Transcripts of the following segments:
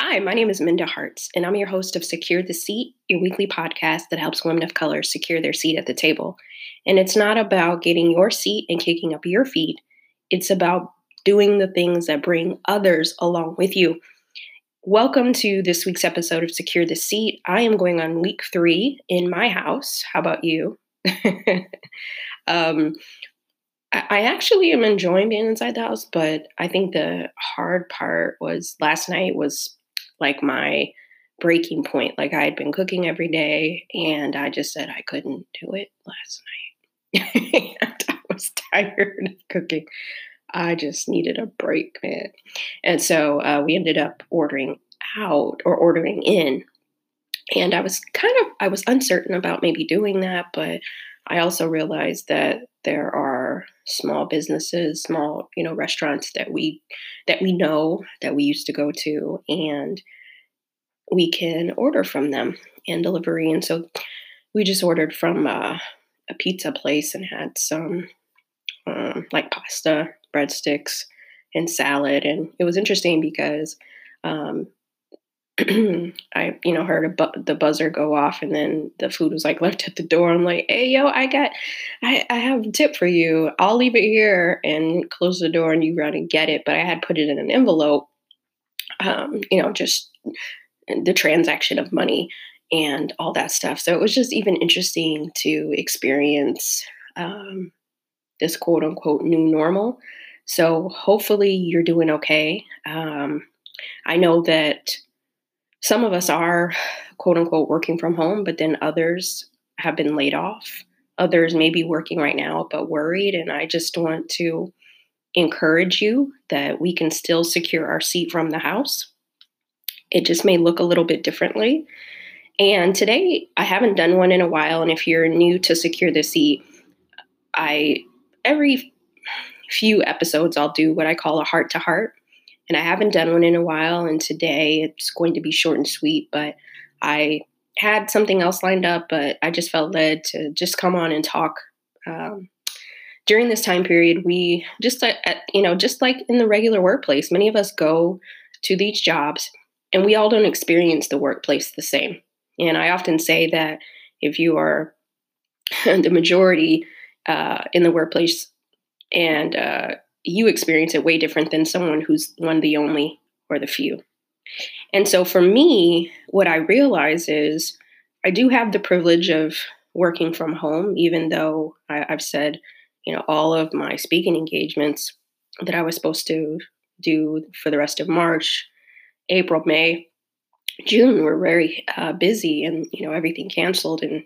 Hi, my name is Minda Harts, and I'm your host of Secure the Seat, your weekly podcast that helps women of color secure their seat at the table. And it's not about getting your seat and kicking up your feet, it's about doing the things that bring others along with you. Welcome to this week's episode of Secure the Seat. I am going on week three in my house. How about you? um, I actually am enjoying being inside the house, but I think the hard part was last night was like my breaking point. Like I had been cooking every day and I just said I couldn't do it last night. and I was tired of cooking. I just needed a break, man. And so uh, we ended up ordering out or ordering in. And I was kind of I was uncertain about maybe doing that, but I also realized that there are small businesses, small, you know, restaurants that we that we know that we used to go to and we can order from them and delivery. And so we just ordered from uh, a pizza place and had some um, like pasta, breadsticks, and salad. And it was interesting because um, I, you know, heard bu- the buzzer go off, and then the food was like left at the door. I'm like, "Hey, yo, I got, I, I have a tip for you. I'll leave it here and close the door, and you run and get it." But I had put it in an envelope, um, you know, just the transaction of money and all that stuff. So it was just even interesting to experience um, this quote unquote new normal. So hopefully you're doing okay. Um, I know that some of us are quote unquote working from home, but then others have been laid off. Others may be working right now, but worried. And I just want to encourage you that we can still secure our seat from the house. It just may look a little bit differently. And today, I haven't done one in a while. And if you're new to Secure the Seat, I every few episodes I'll do what I call a heart to heart. And I haven't done one in a while. And today it's going to be short and sweet, but I had something else lined up, but I just felt led to just come on and talk. Um, during this time period, we just, at, you know, just like in the regular workplace, many of us go to these jobs and we all don't experience the workplace the same. And I often say that if you are the majority uh, in the workplace and uh, you experience it way different than someone who's one the only or the few. And so for me, what I realize is I do have the privilege of working from home, even though I, I've said, you know, all of my speaking engagements that I was supposed to do for the rest of March April, May, June were very uh, busy and, you know, everything canceled. And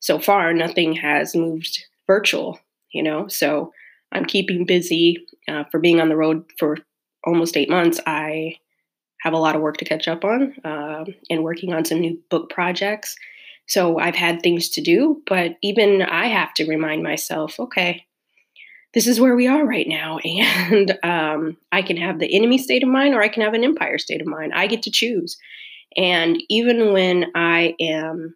so far, nothing has moved virtual, you know. So I'm keeping busy uh, for being on the road for almost eight months. I have a lot of work to catch up on uh, and working on some new book projects. So I've had things to do, but even I have to remind myself, okay, this is where we are right now. And um, I can have the enemy state of mind or I can have an empire state of mind. I get to choose. And even when I am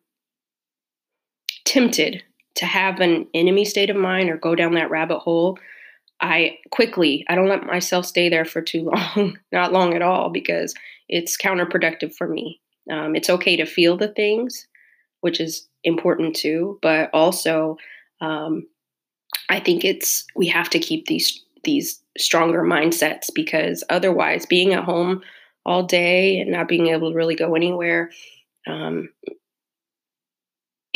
tempted to have an enemy state of mind or go down that rabbit hole, I quickly, I don't let myself stay there for too long, not long at all, because it's counterproductive for me. Um, it's okay to feel the things, which is important too, but also um, I think it's we have to keep these these stronger mindsets because otherwise, being at home all day and not being able to really go anywhere, um,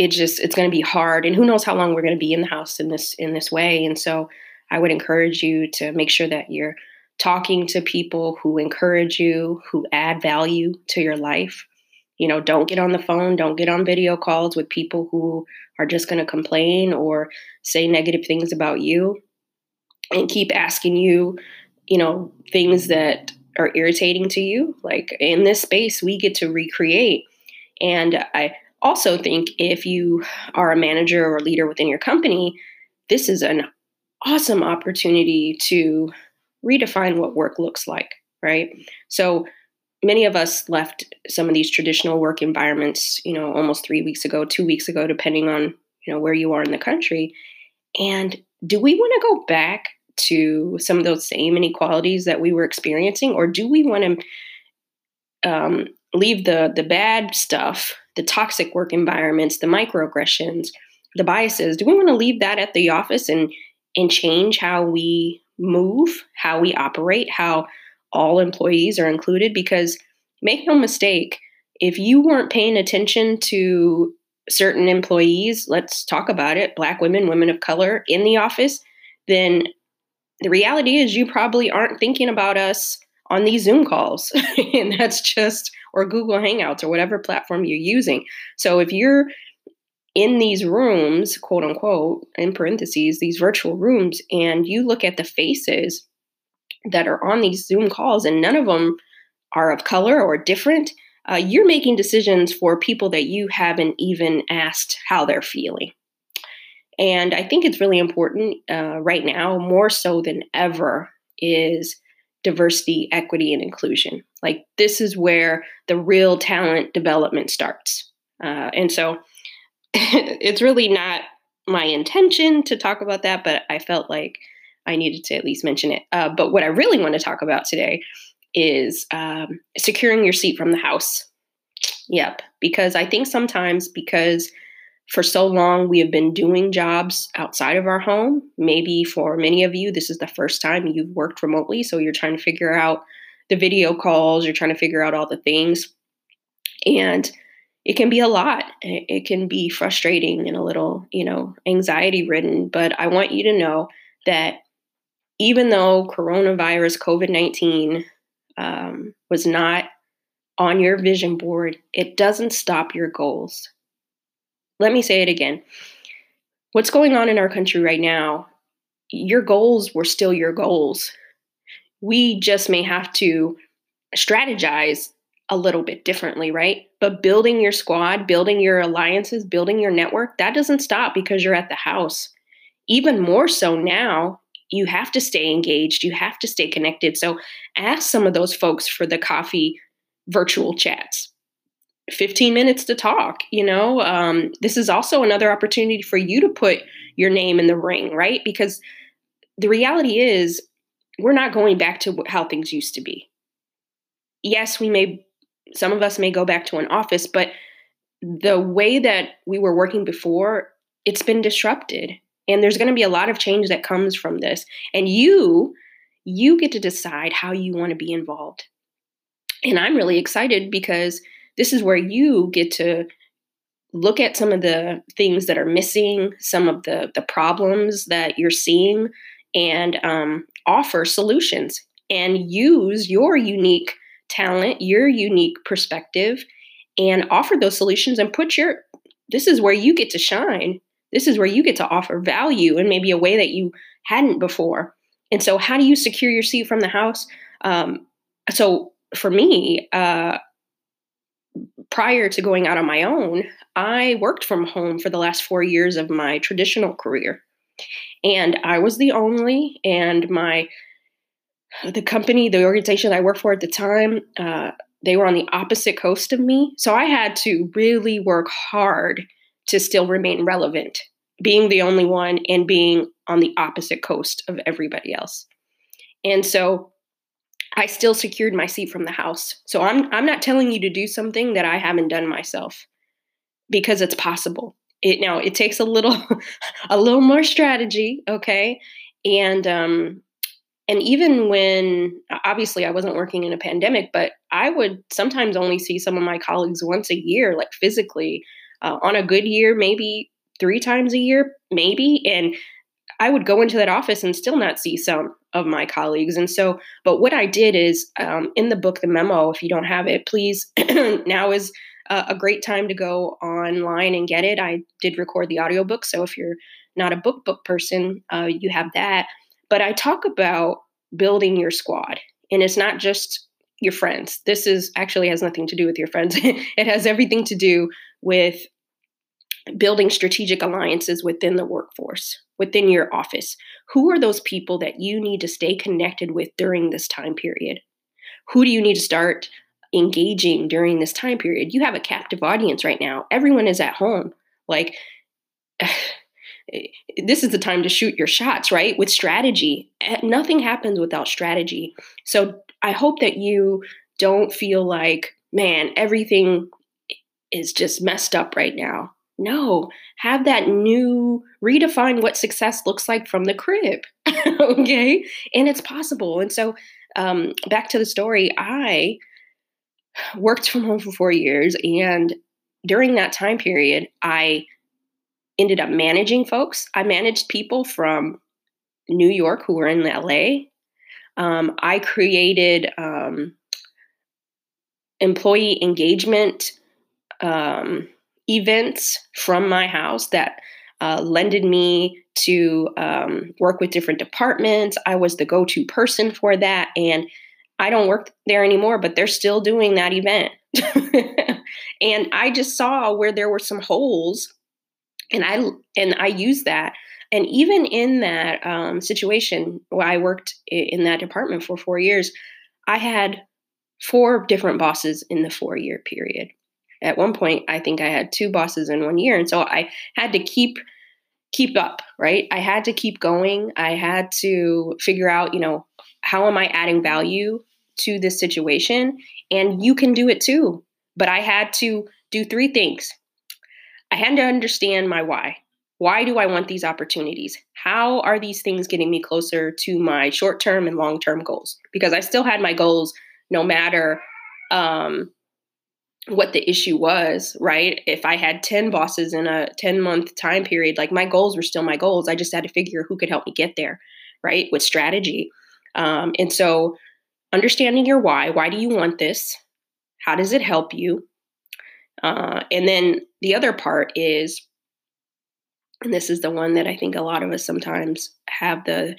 it just it's going to be hard. And who knows how long we're going to be in the house in this in this way. And so, I would encourage you to make sure that you're talking to people who encourage you, who add value to your life. You know, don't get on the phone, don't get on video calls with people who are just going to complain or say negative things about you and keep asking you, you know, things that are irritating to you. Like in this space, we get to recreate. And I also think if you are a manager or a leader within your company, this is an awesome opportunity to redefine what work looks like, right? So many of us left some of these traditional work environments, you know, almost three weeks ago, two weeks ago, depending on, you know, where you are in the country. And do we want to go back to some of those same inequalities that we were experiencing, or do we want to um, leave the the bad stuff, the toxic work environments, the microaggressions, the biases? Do we want to leave that at the office and and change how we move, how we operate, how all employees are included? Because make no mistake, if you weren't paying attention to certain employees, let's talk about it, black women, women of color in the office, then the reality is you probably aren't thinking about us on these Zoom calls. and that's just, or Google Hangouts or whatever platform you're using. So if you're in these rooms, quote unquote, in parentheses, these virtual rooms, and you look at the faces that are on these Zoom calls and none of them are of color or different, uh, you're making decisions for people that you haven't even asked how they're feeling. And I think it's really important uh, right now, more so than ever, is diversity, equity, and inclusion. Like, this is where the real talent development starts. Uh, and so it's really not my intention to talk about that, but I felt like I needed to at least mention it. Uh, but what I really want to talk about today is um, securing your seat from the house. Yep, because I think sometimes because for so long we have been doing jobs outside of our home. Maybe for many of you, this is the first time you've worked remotely, so you're trying to figure out the video calls, you're trying to figure out all the things. And it can be a lot. It can be frustrating and a little, you know, anxiety ridden. But I want you to know that even though coronavirus, COVID 19, um, was not on your vision board, it doesn't stop your goals. Let me say it again. What's going on in our country right now, your goals were still your goals. We just may have to strategize a little bit differently, right? But building your squad, building your alliances, building your network, that doesn't stop because you're at the house. Even more so now, you have to stay engaged, you have to stay connected. So ask some of those folks for the coffee virtual chats. 15 minutes to talk, you know? Um, this is also another opportunity for you to put your name in the ring, right? Because the reality is, we're not going back to how things used to be. Yes, we may, some of us may go back to an office, but the way that we were working before, it's been disrupted. And there's going to be a lot of change that comes from this. And you, you get to decide how you want to be involved. And I'm really excited because this is where you get to look at some of the things that are missing, some of the the problems that you're seeing, and um, offer solutions and use your unique talent, your unique perspective, and offer those solutions and put your. This is where you get to shine. This is where you get to offer value in maybe a way that you hadn't before. And so, how do you secure your seat from the house? Um, so, for me, uh, prior to going out on my own, I worked from home for the last four years of my traditional career. And I was the only, and my the company, the organization I worked for at the time, uh, they were on the opposite coast of me. So I had to really work hard to still remain relevant, being the only one and being on the opposite coast of everybody else. And so I still secured my seat from the house. So I'm I'm not telling you to do something that I haven't done myself because it's possible. It now it takes a little a little more strategy, okay? And um and even when obviously I wasn't working in a pandemic, but I would sometimes only see some of my colleagues once a year, like physically. Uh, on a good year, maybe three times a year, maybe. And I would go into that office and still not see some of my colleagues. And so, but what I did is um, in the book, The Memo, if you don't have it, please, now is a, a great time to go online and get it. I did record the audiobook. So if you're not a book book person, uh, you have that. But I talk about building your squad. And it's not just your friends. This is actually has nothing to do with your friends. it has everything to do with building strategic alliances within the workforce, within your office. Who are those people that you need to stay connected with during this time period? Who do you need to start engaging during this time period? You have a captive audience right now. Everyone is at home. Like, this is the time to shoot your shots, right? With strategy. Eh, nothing happens without strategy. So I hope that you don't feel like, man, everything is just messed up right now. No, have that new redefine what success looks like from the crib. okay. And it's possible. And so, um, back to the story, I worked from home for four years. And during that time period, I ended up managing folks. I managed people from New York who were in LA. Um, I created um, employee engagement um, events from my house that uh, lended me to um, work with different departments. I was the go to person for that. And I don't work there anymore, but they're still doing that event. and I just saw where there were some holes and I and I used that. And even in that um, situation where I worked in that department for four years, I had four different bosses in the four year period. At one point, I think I had two bosses in one year, and so I had to keep keep up. Right, I had to keep going. I had to figure out, you know, how am I adding value to this situation? And you can do it too. But I had to do three things. I had to understand my why. Why do I want these opportunities? How are these things getting me closer to my short term and long term goals? Because I still had my goals no matter um, what the issue was, right? If I had 10 bosses in a 10 month time period, like my goals were still my goals. I just had to figure who could help me get there, right? With strategy. Um, and so understanding your why. Why do you want this? How does it help you? Uh, and then the other part is, and this is the one that I think a lot of us sometimes have the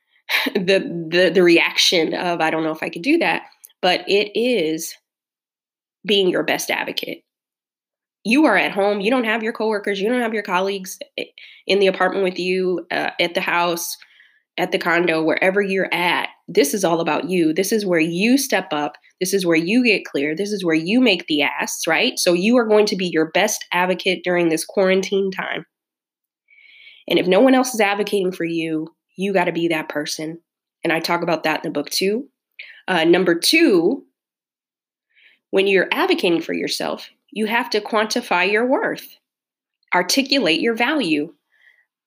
the the, the reaction of I don't know if I could do that, but it is being your best advocate. You are at home. You don't have your coworkers. You don't have your colleagues eh, in the apartment with you, uh, at the house, at the condo, wherever you're at. This is all about you. This is where you step up this is where you get clear. This is where you make the asks, right? So you are going to be your best advocate during this quarantine time. And if no one else is advocating for you, you got to be that person. And I talk about that in the book too. Uh, number two, when you're advocating for yourself, you have to quantify your worth, articulate your value.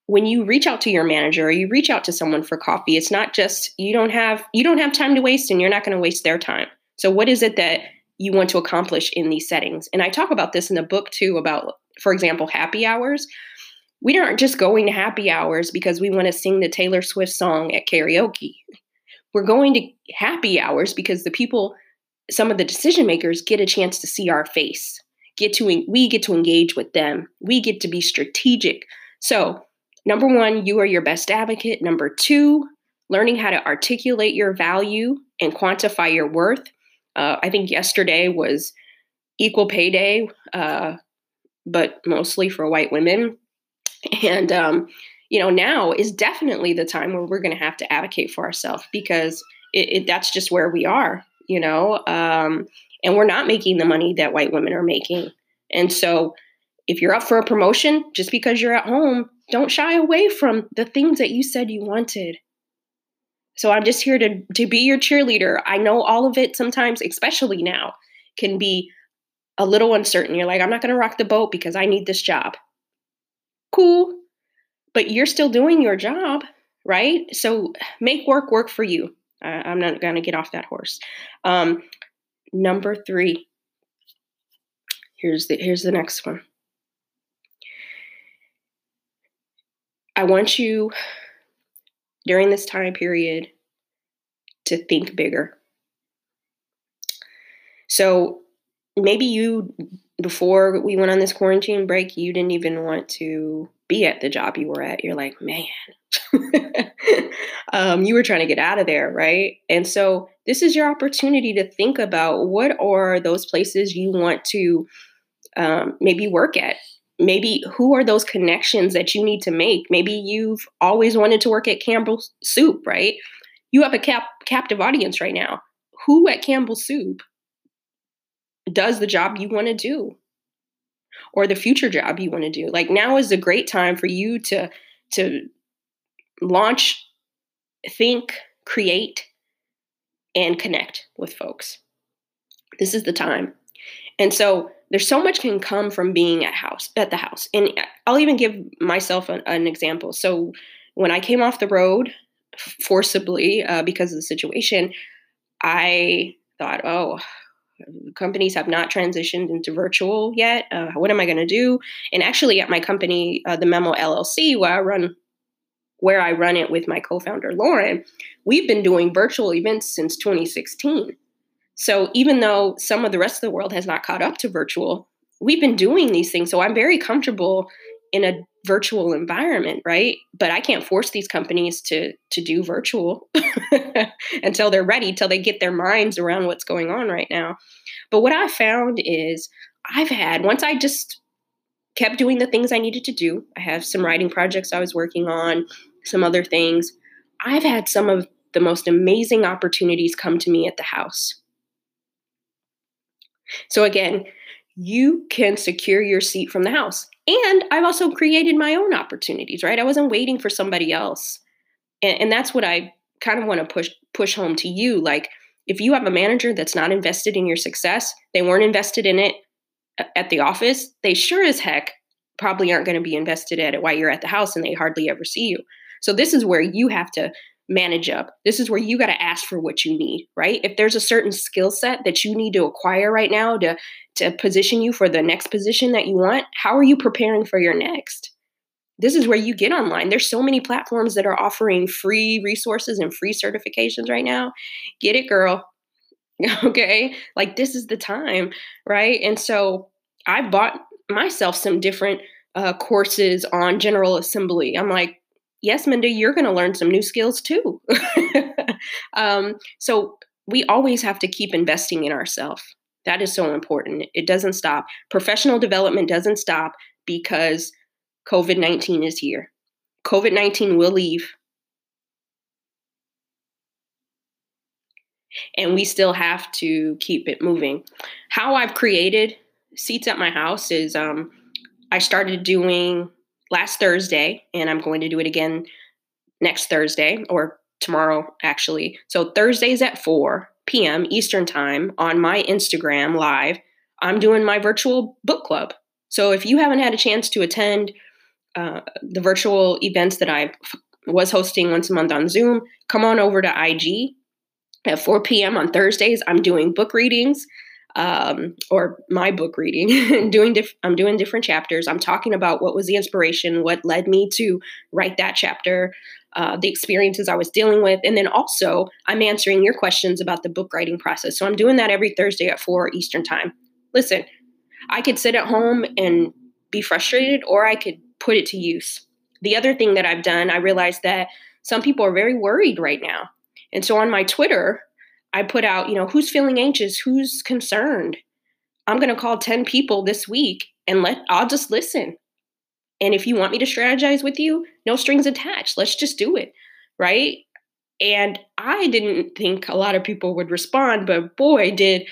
When you reach out to your manager or you reach out to someone for coffee, it's not just you don't have you don't have time to waste and you're not going to waste their time. So, what is it that you want to accomplish in these settings? And I talk about this in the book too about, for example, happy hours. We aren't just going to happy hours because we want to sing the Taylor Swift song at karaoke. We're going to happy hours because the people, some of the decision makers, get a chance to see our face. Get to we get to engage with them. We get to be strategic. So, number one, you are your best advocate. Number two, learning how to articulate your value and quantify your worth uh, I think yesterday was equal pay day, uh, but mostly for white women. And, um, you know, now is definitely the time where we're going to have to advocate for ourselves because it, it, that's just where we are, you know, um, and we're not making the money that white women are making. And so if you're up for a promotion, just because you're at home, don't shy away from the things that you said you wanted. So I'm just here to to be your cheerleader. I know all of it sometimes, especially now, can be a little uncertain. You're like, I'm not going to rock the boat because I need this job. Cool. But you're still doing your job, right? So make work work for you. I'm not going to get off that horse. Um, number three. Here's the here's the next one. I want you during this time period to think bigger. So maybe you, before we went on this quarantine break, you didn't even want to be at the job you were at. You're like, man, um, you were trying to get out of there, right? And so this is your opportunity to think about what are those places you want to um, maybe work at. Maybe who are those connections that you need to make? Maybe you've always wanted to work at campbell's soup right? You have a cap- captive audience right now. Who at campbell's soup does the job you want to do? Or the future job you want to do? Like now is a great time for you to to launch think create and connect with folks This is the time. And so there's so much can come from being at house at the house. And I'll even give myself an, an example. So when I came off the road forcibly uh, because of the situation, I thought, oh, companies have not transitioned into virtual yet. Uh, what am I going to do? And actually, at my company, uh, the Memo LLC, where I run, where I run it with my co-founder Lauren, we've been doing virtual events since 2016. So even though some of the rest of the world has not caught up to virtual, we've been doing these things. So I'm very comfortable in a virtual environment, right? But I can't force these companies to to do virtual until they're ready, till they get their minds around what's going on right now. But what I found is I've had once I just kept doing the things I needed to do. I have some writing projects I was working on, some other things. I've had some of the most amazing opportunities come to me at the house. So again, you can secure your seat from the house. And I've also created my own opportunities, right? I wasn't waiting for somebody else. And, and that's what I kind of want to push push home to you. Like if you have a manager that's not invested in your success, they weren't invested in it uh, at the office, they sure as heck probably aren't going to be invested at it while you're at the house and they hardly ever see you. So this is where you have to manage up. This is where you got to ask for what you need, right? If there's a certain skill set that you need to acquire right now to to position you for the next position that you want, how are you preparing for your next? This is where you get online. There's so many platforms that are offering free resources and free certifications right now. Get it, girl. okay? Like this is the time, right? And so I bought myself some different uh, courses on General Assembly. I'm like, yes, Minda, you're going to learn some new skills too. um, so we always have to keep investing in ourselves. That is so important. It doesn't stop. Professional development doesn't stop because COVID 19 is here. COVID 19 will leave. And we still have to keep it moving. How I've created seats at my house is um, I started doing last Thursday, and I'm going to do it again next Thursday or tomorrow, actually. So Thursdays at 4 p.m. Eastern Time on my Instagram live, I'm doing my virtual book club. So if you haven't had a chance to attend uh, the virtual events that I was hosting once a month on Zoom, come on over to IG at 4 p.m. on Thursdays. I'm doing book readings um, or my book reading. doing diff- I'm doing different chapters. I'm talking about what was the inspiration, what led me to write that chapter, uh, the experiences I was dealing with, and then also I'm answering your questions about the book writing process. So I'm doing that every Thursday at four Eastern time. Listen, I could sit at home and be frustrated, or I could put it to use. The other thing that I've done, I realized that some people are very worried right now. And so on my Twitter, I put out, you know, who's feeling anxious, who's concerned. I'm going to call 10 people this week and let I'll just listen. And if you want me to strategize with you, no strings attached. Let's just do it. Right? And I didn't think a lot of people would respond, but boy, did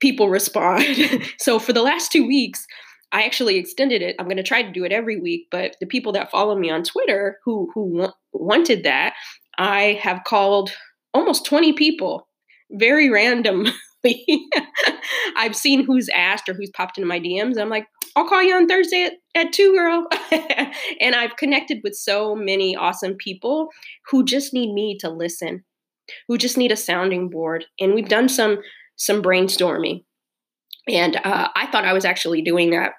people respond. so for the last 2 weeks, I actually extended it. I'm going to try to do it every week, but the people that follow me on Twitter who who wanted that, I have called almost 20 people very randomly. I've seen who's asked or who's popped into my DMs. I'm like, I'll call you on Thursday at, at two, girl. and I've connected with so many awesome people who just need me to listen, who just need a sounding board. And we've done some some brainstorming. And uh, I thought I was actually doing that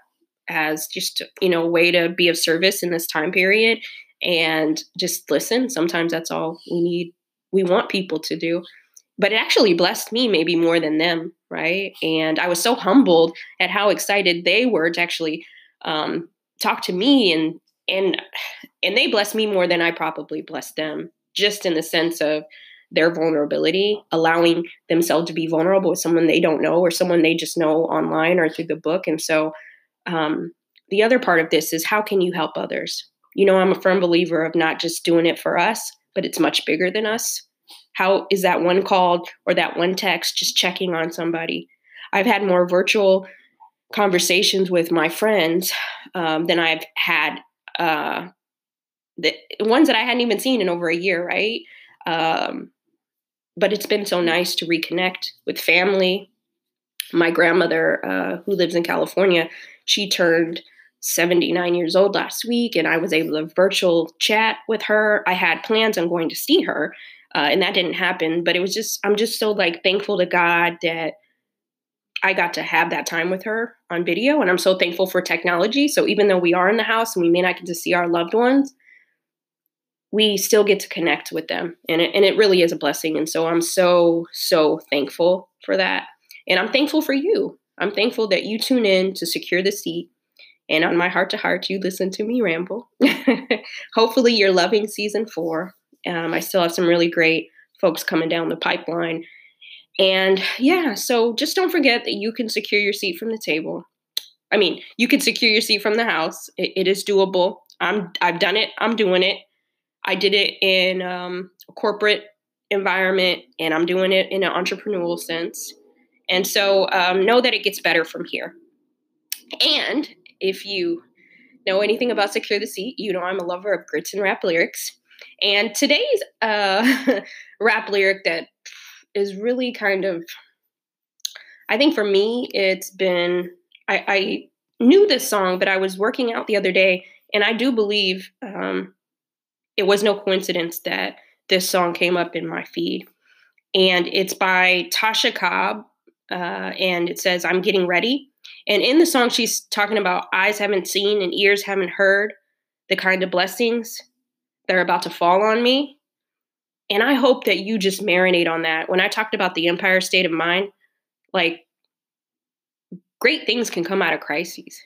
as just you know a way to be of service in this time period and just listen. Sometimes that's all we need. We want people to do but it actually blessed me maybe more than them, right? And I was so humbled at how excited they were to actually um, talk to me, and and and they blessed me more than I probably blessed them, just in the sense of their vulnerability, allowing themselves to be vulnerable with someone they don't know or someone they just know online or through the book. And so, um, the other part of this is how can you help others? You know, I'm a firm believer of not just doing it for us, but it's much bigger than us how is that one call or that one text just checking on somebody? I've had more virtual conversations with my friends um, than I've had uh, the ones that I hadn't even seen in over a year, right? Um, but it's been so nice to reconnect with family, my grandmother, uh, who lives in California, she turned 79 years old last week, and I was able to virtual chat with her. I had plans on going to see her, uh, and that didn't happen. But it was just, I'm just so like thankful to God that I got to have that time with her on video. And I'm so thankful for technology. So even though we are in the house and we may not get to see our loved ones, we still get to connect with them. And it, and it really is a blessing. And so I'm so, so thankful for that. And I'm thankful for you. I'm thankful that you tune in to secure the seat. And on my heart to heart, you listen to me ramble. Hopefully, you're loving season four. Um, I still have some really great folks coming down the pipeline and yeah, so just don't forget that you can secure your seat from the table. I mean, you can secure your seat from the house. it, it is doable. I'm I've done it. I'm doing it. I did it in um, a corporate environment, and I'm doing it in an entrepreneurial sense. And so um, know that it gets better from here. And if you know anything about Secure the Seat, you know I'm a lover of grits and rap lyrics. And today's uh, rap lyric that is really kind of I think for me it's been I, I knew this song, but I was working out the other day, and I do believe um, it was no coincidence that this song came up in my feed. And it's by Tasha Cobb, uh, and it says, I'm getting ready. And in the song, she's talking about eyes haven't seen and ears haven't heard the kind of blessings that are about to fall on me. And I hope that you just marinate on that. When I talked about the empire state of mind, like great things can come out of crises.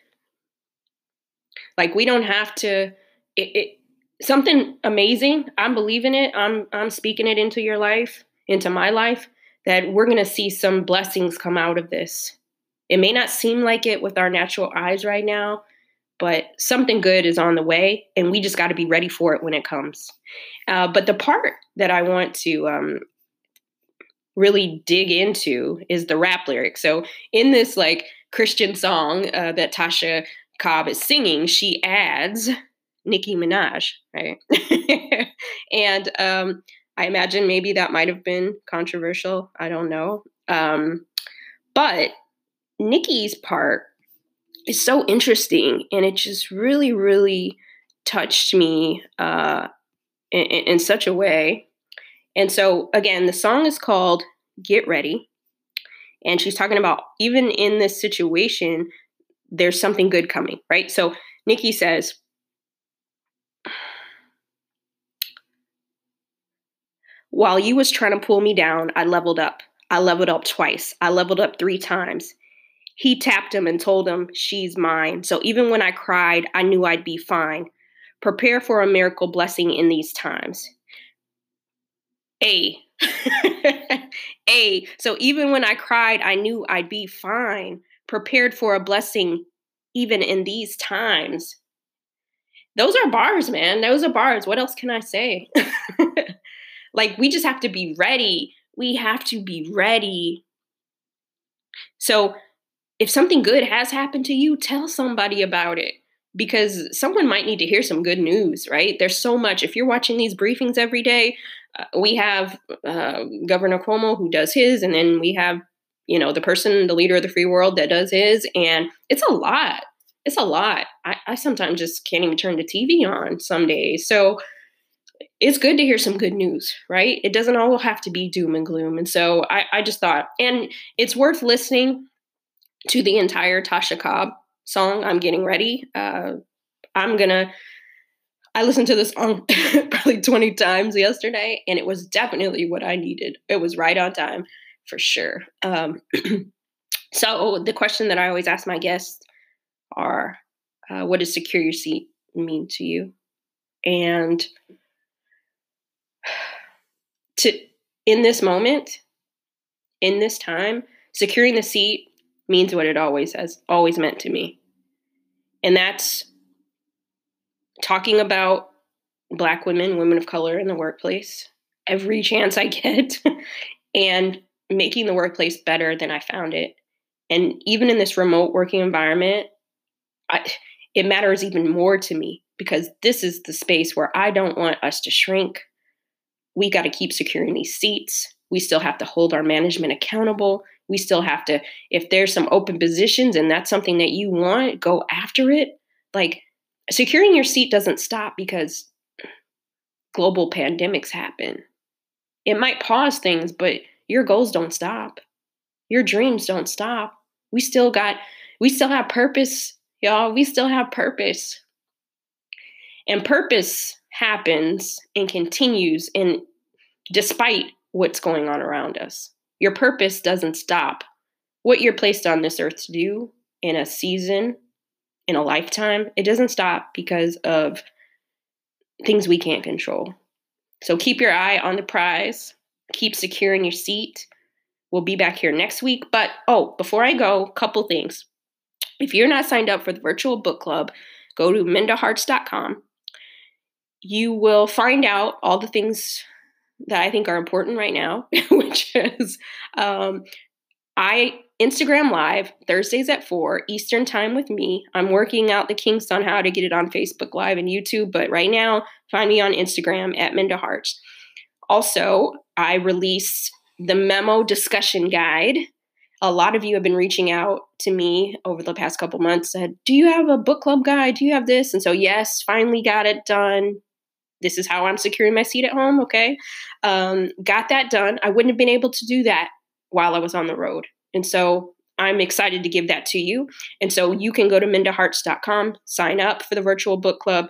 Like we don't have to it, it something amazing. I'm believing it. I'm I'm speaking it into your life, into my life that we're going to see some blessings come out of this. It may not seem like it with our natural eyes right now, but something good is on the way, and we just got to be ready for it when it comes. Uh, but the part that I want to um, really dig into is the rap lyric. So in this like Christian song uh, that Tasha Cobb is singing, she adds Nicki Minaj, right? and um, I imagine maybe that might have been controversial. I don't know. Um, but Nicki's part is so interesting and it just really really touched me uh, in, in such a way. And so again the song is called get ready and she's talking about even in this situation there's something good coming right? So Nicki says while you was trying to pull me down i leveled up. I leveled up twice. I leveled up three times he tapped him and told him, She's mine. So even when I cried, I knew I'd be fine. Prepare for a miracle blessing in these times. A. a. So even when I cried, I knew I'd be fine. Prepared for a blessing even in these times. Those are bars, man. Those are bars. What else can I say? like, we just have to be ready. We have to be ready. So, if something good has happened to you, tell somebody about it because someone might need to hear some good news, right? There's so much. If you're watching these briefings every day, uh, we have uh, Governor Cuomo who does his, and then we have, you know, the person, the leader of the free world that does his, and it's a lot. It's a lot. I, I sometimes just can't even turn the TV on some days. So it's good to hear some good news, right? It doesn't all have to be doom and gloom. And so I, I just thought, and it's worth listening to the entire Tasha Cobb song. I'm getting ready. Uh, I'm gonna. I listened to this song probably 20 times yesterday, and it was definitely what I needed. It was right on time for sure. Um, so the question that I always ask my guests are, uh, "What does secure your seat mean to you?" And to in this moment, in this time, securing the seat means what it always has always meant to me. And that's talking about black women, women of color in the workplace every chance I get and making the workplace better than I found it. And even in this remote working environment, I, it matters even more to me because this is the space where I don't want us to shrink. We got to keep securing these seats. We still have to hold our management accountable we still have to if there's some open positions and that's something that you want go after it. Like securing your seat doesn't stop because global pandemics happen. It might pause things but your goals don't stop. Your dreams don't stop. We still got we still have purpose y'all. We still have purpose. And purpose happens and continues and despite what's going on around us your purpose doesn't stop. What you're placed on this earth to do in a season, in a lifetime, it doesn't stop because of things we can't control. So keep your eye on the prize, keep securing your seat. We'll be back here next week. But oh, before I go, couple things. If you're not signed up for the virtual book club, go to mindaharts.com. You will find out all the things that I think are important right now, which is um, I Instagram Live Thursdays at four Eastern Time with me. I'm working out the kinks on how to get it on Facebook Live and YouTube, but right now, find me on Instagram at Minda. Also, I release the memo discussion guide. A lot of you have been reaching out to me over the past couple months. Said, "Do you have a book club guide? Do you have this?" And so, yes, finally got it done this is how I'm securing my seat at home. Okay. Um, got that done. I wouldn't have been able to do that while I was on the road. And so I'm excited to give that to you. And so you can go to mindaharts.com, sign up for the virtual book club.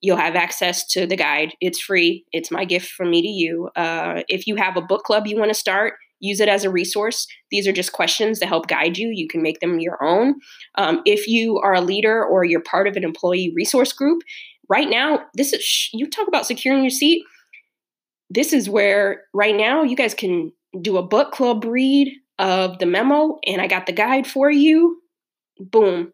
You'll have access to the guide. It's free. It's my gift from me to you. Uh, if you have a book club you want to start, use it as a resource. These are just questions to help guide you. You can make them your own. Um, if you are a leader or you're part of an employee resource group right now, this is you talk about securing your seat. This is where right now you guys can do a book club read of the memo, and I got the guide for you. Boom.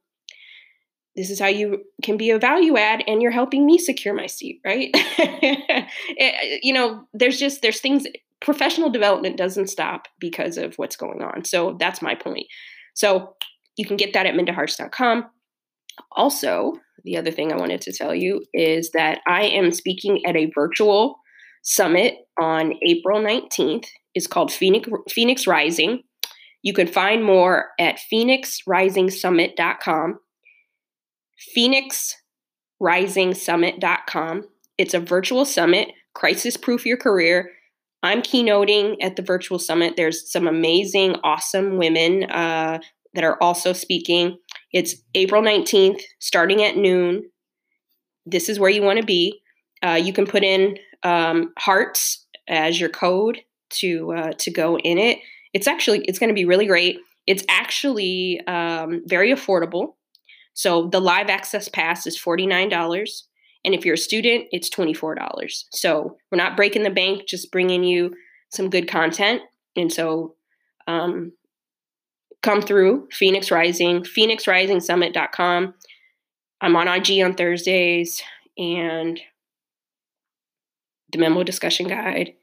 This is how you can be a value add, and you're helping me secure my seat, right? Eh, you know, there's just there's things professional development doesn't stop because of what's going on. So that's my point. So you can get that at mindaharts.com. Also, the other thing I wanted to tell you is that I am speaking at a virtual summit on April 19th. It's called Phoenix, Phoenix Rising. You can find more at phoenixrisingsummit.com. phoenixrisingsummit.com. It's a virtual summit, crisis proof your career. I'm keynoting at the virtual summit. There's some amazing, awesome women uh, that are also speaking. It's April 19th, starting at noon. This is where you want to be. Uh, you can put in um, hearts as your code to uh, to go in it. It's actually it's going to be really great. It's actually um, very affordable. So the live access pass is forty nine dollars, and if you're a student, it's twenty four dollars. So we're not breaking the bank, just bringing you some good content. And so um, come through Phoenix Rising, phoenixrisingsummit.com. I'm on IG on Thursdays and the memo discussion guide.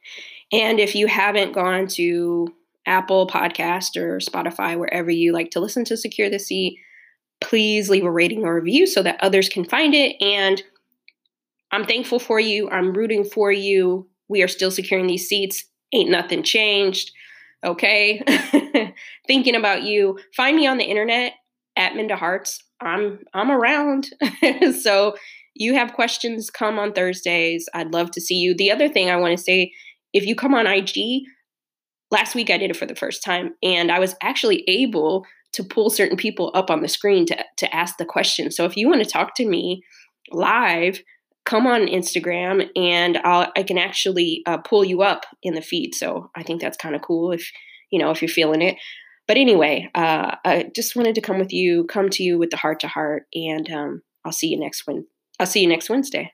And if you haven't gone to Apple Podcast or Spotify, wherever you like to listen to Secure the Seat, please leave a rating or review so that others can find it. And I'm thankful for you. I'm rooting for you. We are still securing these seats. Ain't nothing changed okay? Thinking about you. Find me on the internet at Minda Harts. I'm I'm around. so you have questions, come on Thursdays. I'd love to see you. The other thing I want to say, if you come on IG, last week I did it for the first time, and I was actually able to pull certain people up on the screen to to ask the question. So if you want to talk to me live, come on Instagram and I'll, I can actually uh, pull you up in the feed. So I think that's kind of cool if, you know, if you're feeling it. But anyway, uh, I just wanted to come with you, come to you with the heart to heart, and um, I'll see you next one. I'll see you next Wednesday.